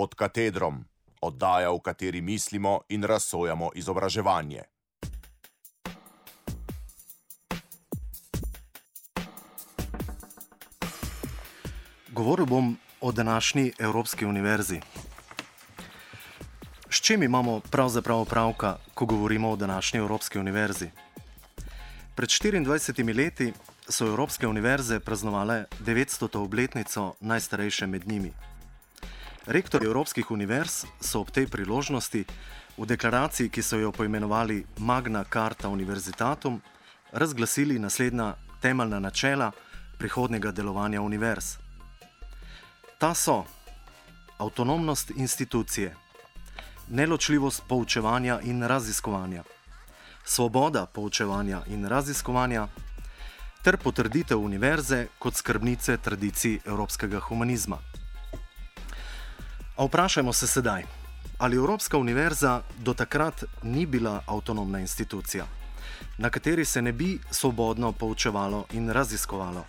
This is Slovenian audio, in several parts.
pod katedrom, oddaja, v kateri mislimo in razsojamo izobraževanje. Govoril bom o današnji Evropski univerzi. S čim imamo pravzaprav opravka, ko govorimo o današnji Evropski univerzi? Pred 24 leti so Evropske univerze praznovale 900. obletnico najstarejše med njimi. Rektori Evropskih univerz so ob tej priložnosti v deklaraciji, ki so jo poimenovali Magna Carta Universitatum, razglasili naslednja temeljna načela prihodnega delovanja univerz. Ta so avtonomnost institucije, neločljivost poučevanja in raziskovanja, svoboda poučevanja in raziskovanja, ter potrditev univerze kot skrbnice tradicij evropskega humanizma. A vprašajmo se sedaj, ali Evropska univerza do takrat ni bila avtonomna institucija, na kateri se ne bi svobodno poučevalo in raziskovalo,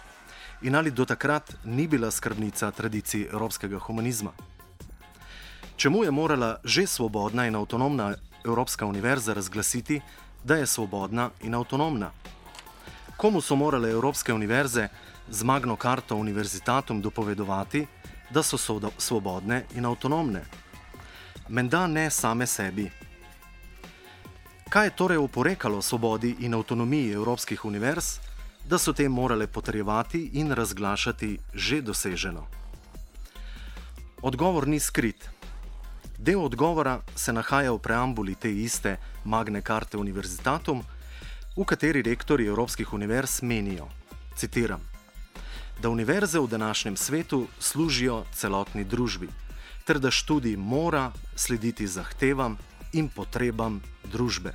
in ali do takrat ni bila skrbnica tradicij evropskega humanizma. Čemu je morala že svobodna in avtonomna Evropska univerza razglasiti, da je svobodna in avtonomna? Komu so morale Evropske univerze z Magno Carto Univerzitatom dopovedovati, da so svobodne in avtonomne? Menda ne same sebi. Kaj je torej oporekalo svobodi in avtonomiji Evropskih univerz, da so te morale potrjevati in razglašati že doseženo? Odgovor ni skrit. Del odgovora se nahaja v preambuli te iste Magne Carte Univerzitatum, v kateri rektori Evropskih univerz menijo, citiram, da univerze v današnjem svetu služijo celotni družbi, ter da študij mora slediti zahtevam in potrebam družbe.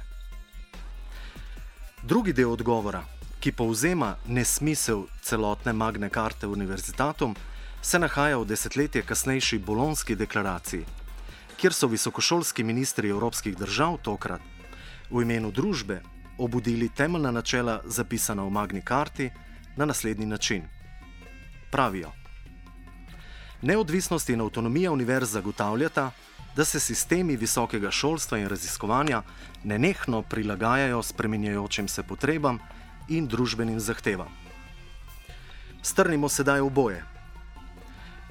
Drugi del odgovora, ki povzema nesmisel celotne Magne Carte Univerzitatum, se nahaja v desetletje kasnejši Bolonski deklaraciji, kjer so visokošolski ministri evropskih držav tokrat v imenu družbe obudili temeljna načela, zapisana v Magni Carti, na naslednji način. Pravijo: Neodvisnost in avtonomija univerz zagotavljata, da se sistemi visokega šolstva in raziskovanja nenehno prilagajajo spremenjajočim se potrebam in družbenim zahtevam. Strnimo sedaj v boje.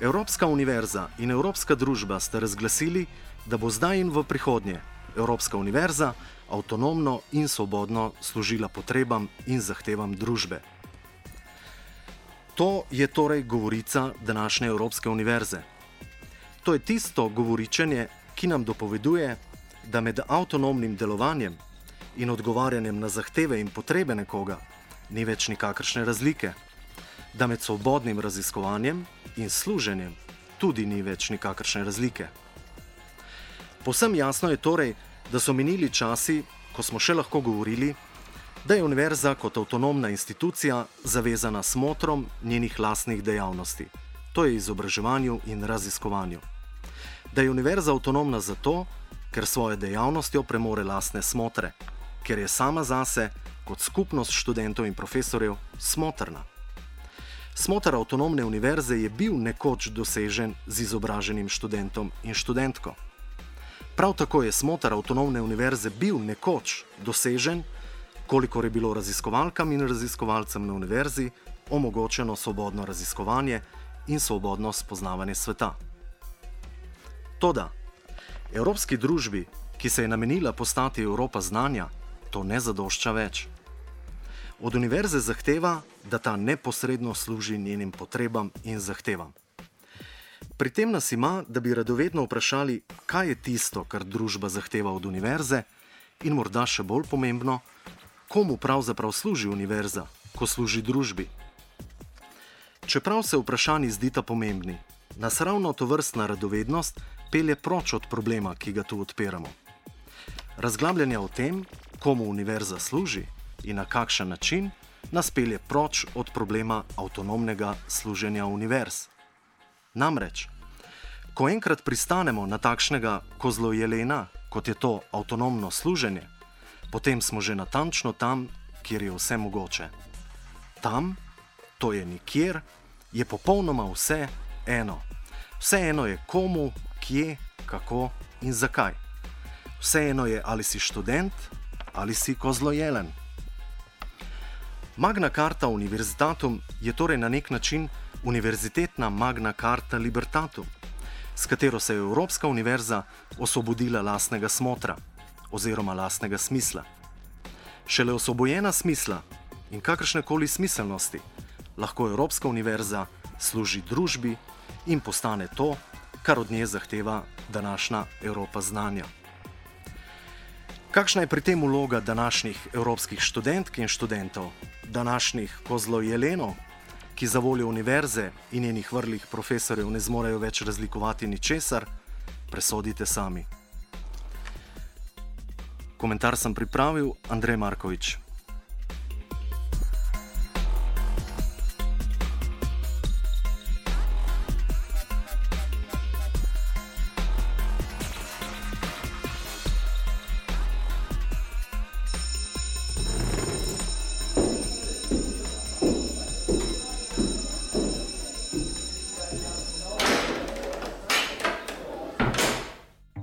Evropska univerza in Evropska družba sta razglasili, da bo zdaj in v prihodnje Evropska univerza avtonomno in svobodno služila potrebam in zahtevam družbe. To je torej govorica današnje Evropske univerze. To je tisto govoričenje, ki nam dopoveduje, da med avtonomnim delovanjem in odgovarjanjem na zahteve in potrebe nekoga ni več nikakršne razlike, da med svobodnim raziskovanjem in služenjem tudi ni več nikakršne razlike. Posem jasno je torej, da so minili časi, ko smo še lahko govorili, da je univerza kot avtonomna institucija zavezana smotrom njenih lastnih dejavnosti, to je izobraževanju in raziskovanju. Da je univerza avtonomna zato, ker svojo dejavnostjo premore lastne smotre, ker je sama zase, kot skupnost študentov in profesorjev, smotrna. Smotr avtonomne univerze je bil nekoč dosežen z izobraženim študentom in študentko. Prav tako je smotr avtonomne univerze bil nekoč dosežen, kolikor je bilo raziskovalkam in raziskovalcem na univerzi omogočeno svobodno raziskovanje in svobodno spoznavanje sveta. Toda, evropski družbi, ki se je namenila postati Evropa znanja, to ne zadošča več. Od univerze zahteva, da ta neposredno služi njenim potrebam in zahtevam. Pri tem nas ima, da bi radovedno vprašali, kaj je tisto, kar družba zahteva od univerze, in morda še bolj pomembno, komu pravzaprav služi univerza, ko služi družbi. Čeprav se vprašanji zdita pomembni, nas ravno to vrstna radovednost pelje proč od problema, ki ga tu odpiramo. Razglabljanje o tem, komu univerza služi in na kakšen način, nas pelje proč od problema avtonomnega služenja univerz. Namreč, ko enkrat pristanemo na takšnega kozlo jelena, kot je to avtonomno služenje, potem smo že natančno tam, kjer je vse mogoče. Tam, to je nikjer, je popolnoma vse eno. Vse eno je komu, kje, kako in zakaj. Vseeno je, ali si študent ali si kozlojelen. Magna Carta Universitatum je torej na nek način univerzitetna Magna Carta Libertatum, s katero se je Evropska univerza osvobodila lastnega smotra oziroma lastnega smisla. Šele osvobojena smisla in kakršne koli smiselnosti lahko Evropska univerza služi družbi in postane to, kar od nje zahteva današnja Evropa znanja. Kakšna je pri tem vloga današnjih evropskih študentk in študentov, današnjih kozlojelenov, ki za voljo univerze in njenih vrlih profesorjev ne zmorejo več razlikovati ničesar, presodite sami. Komentar sem pripravil Andrej Markovič.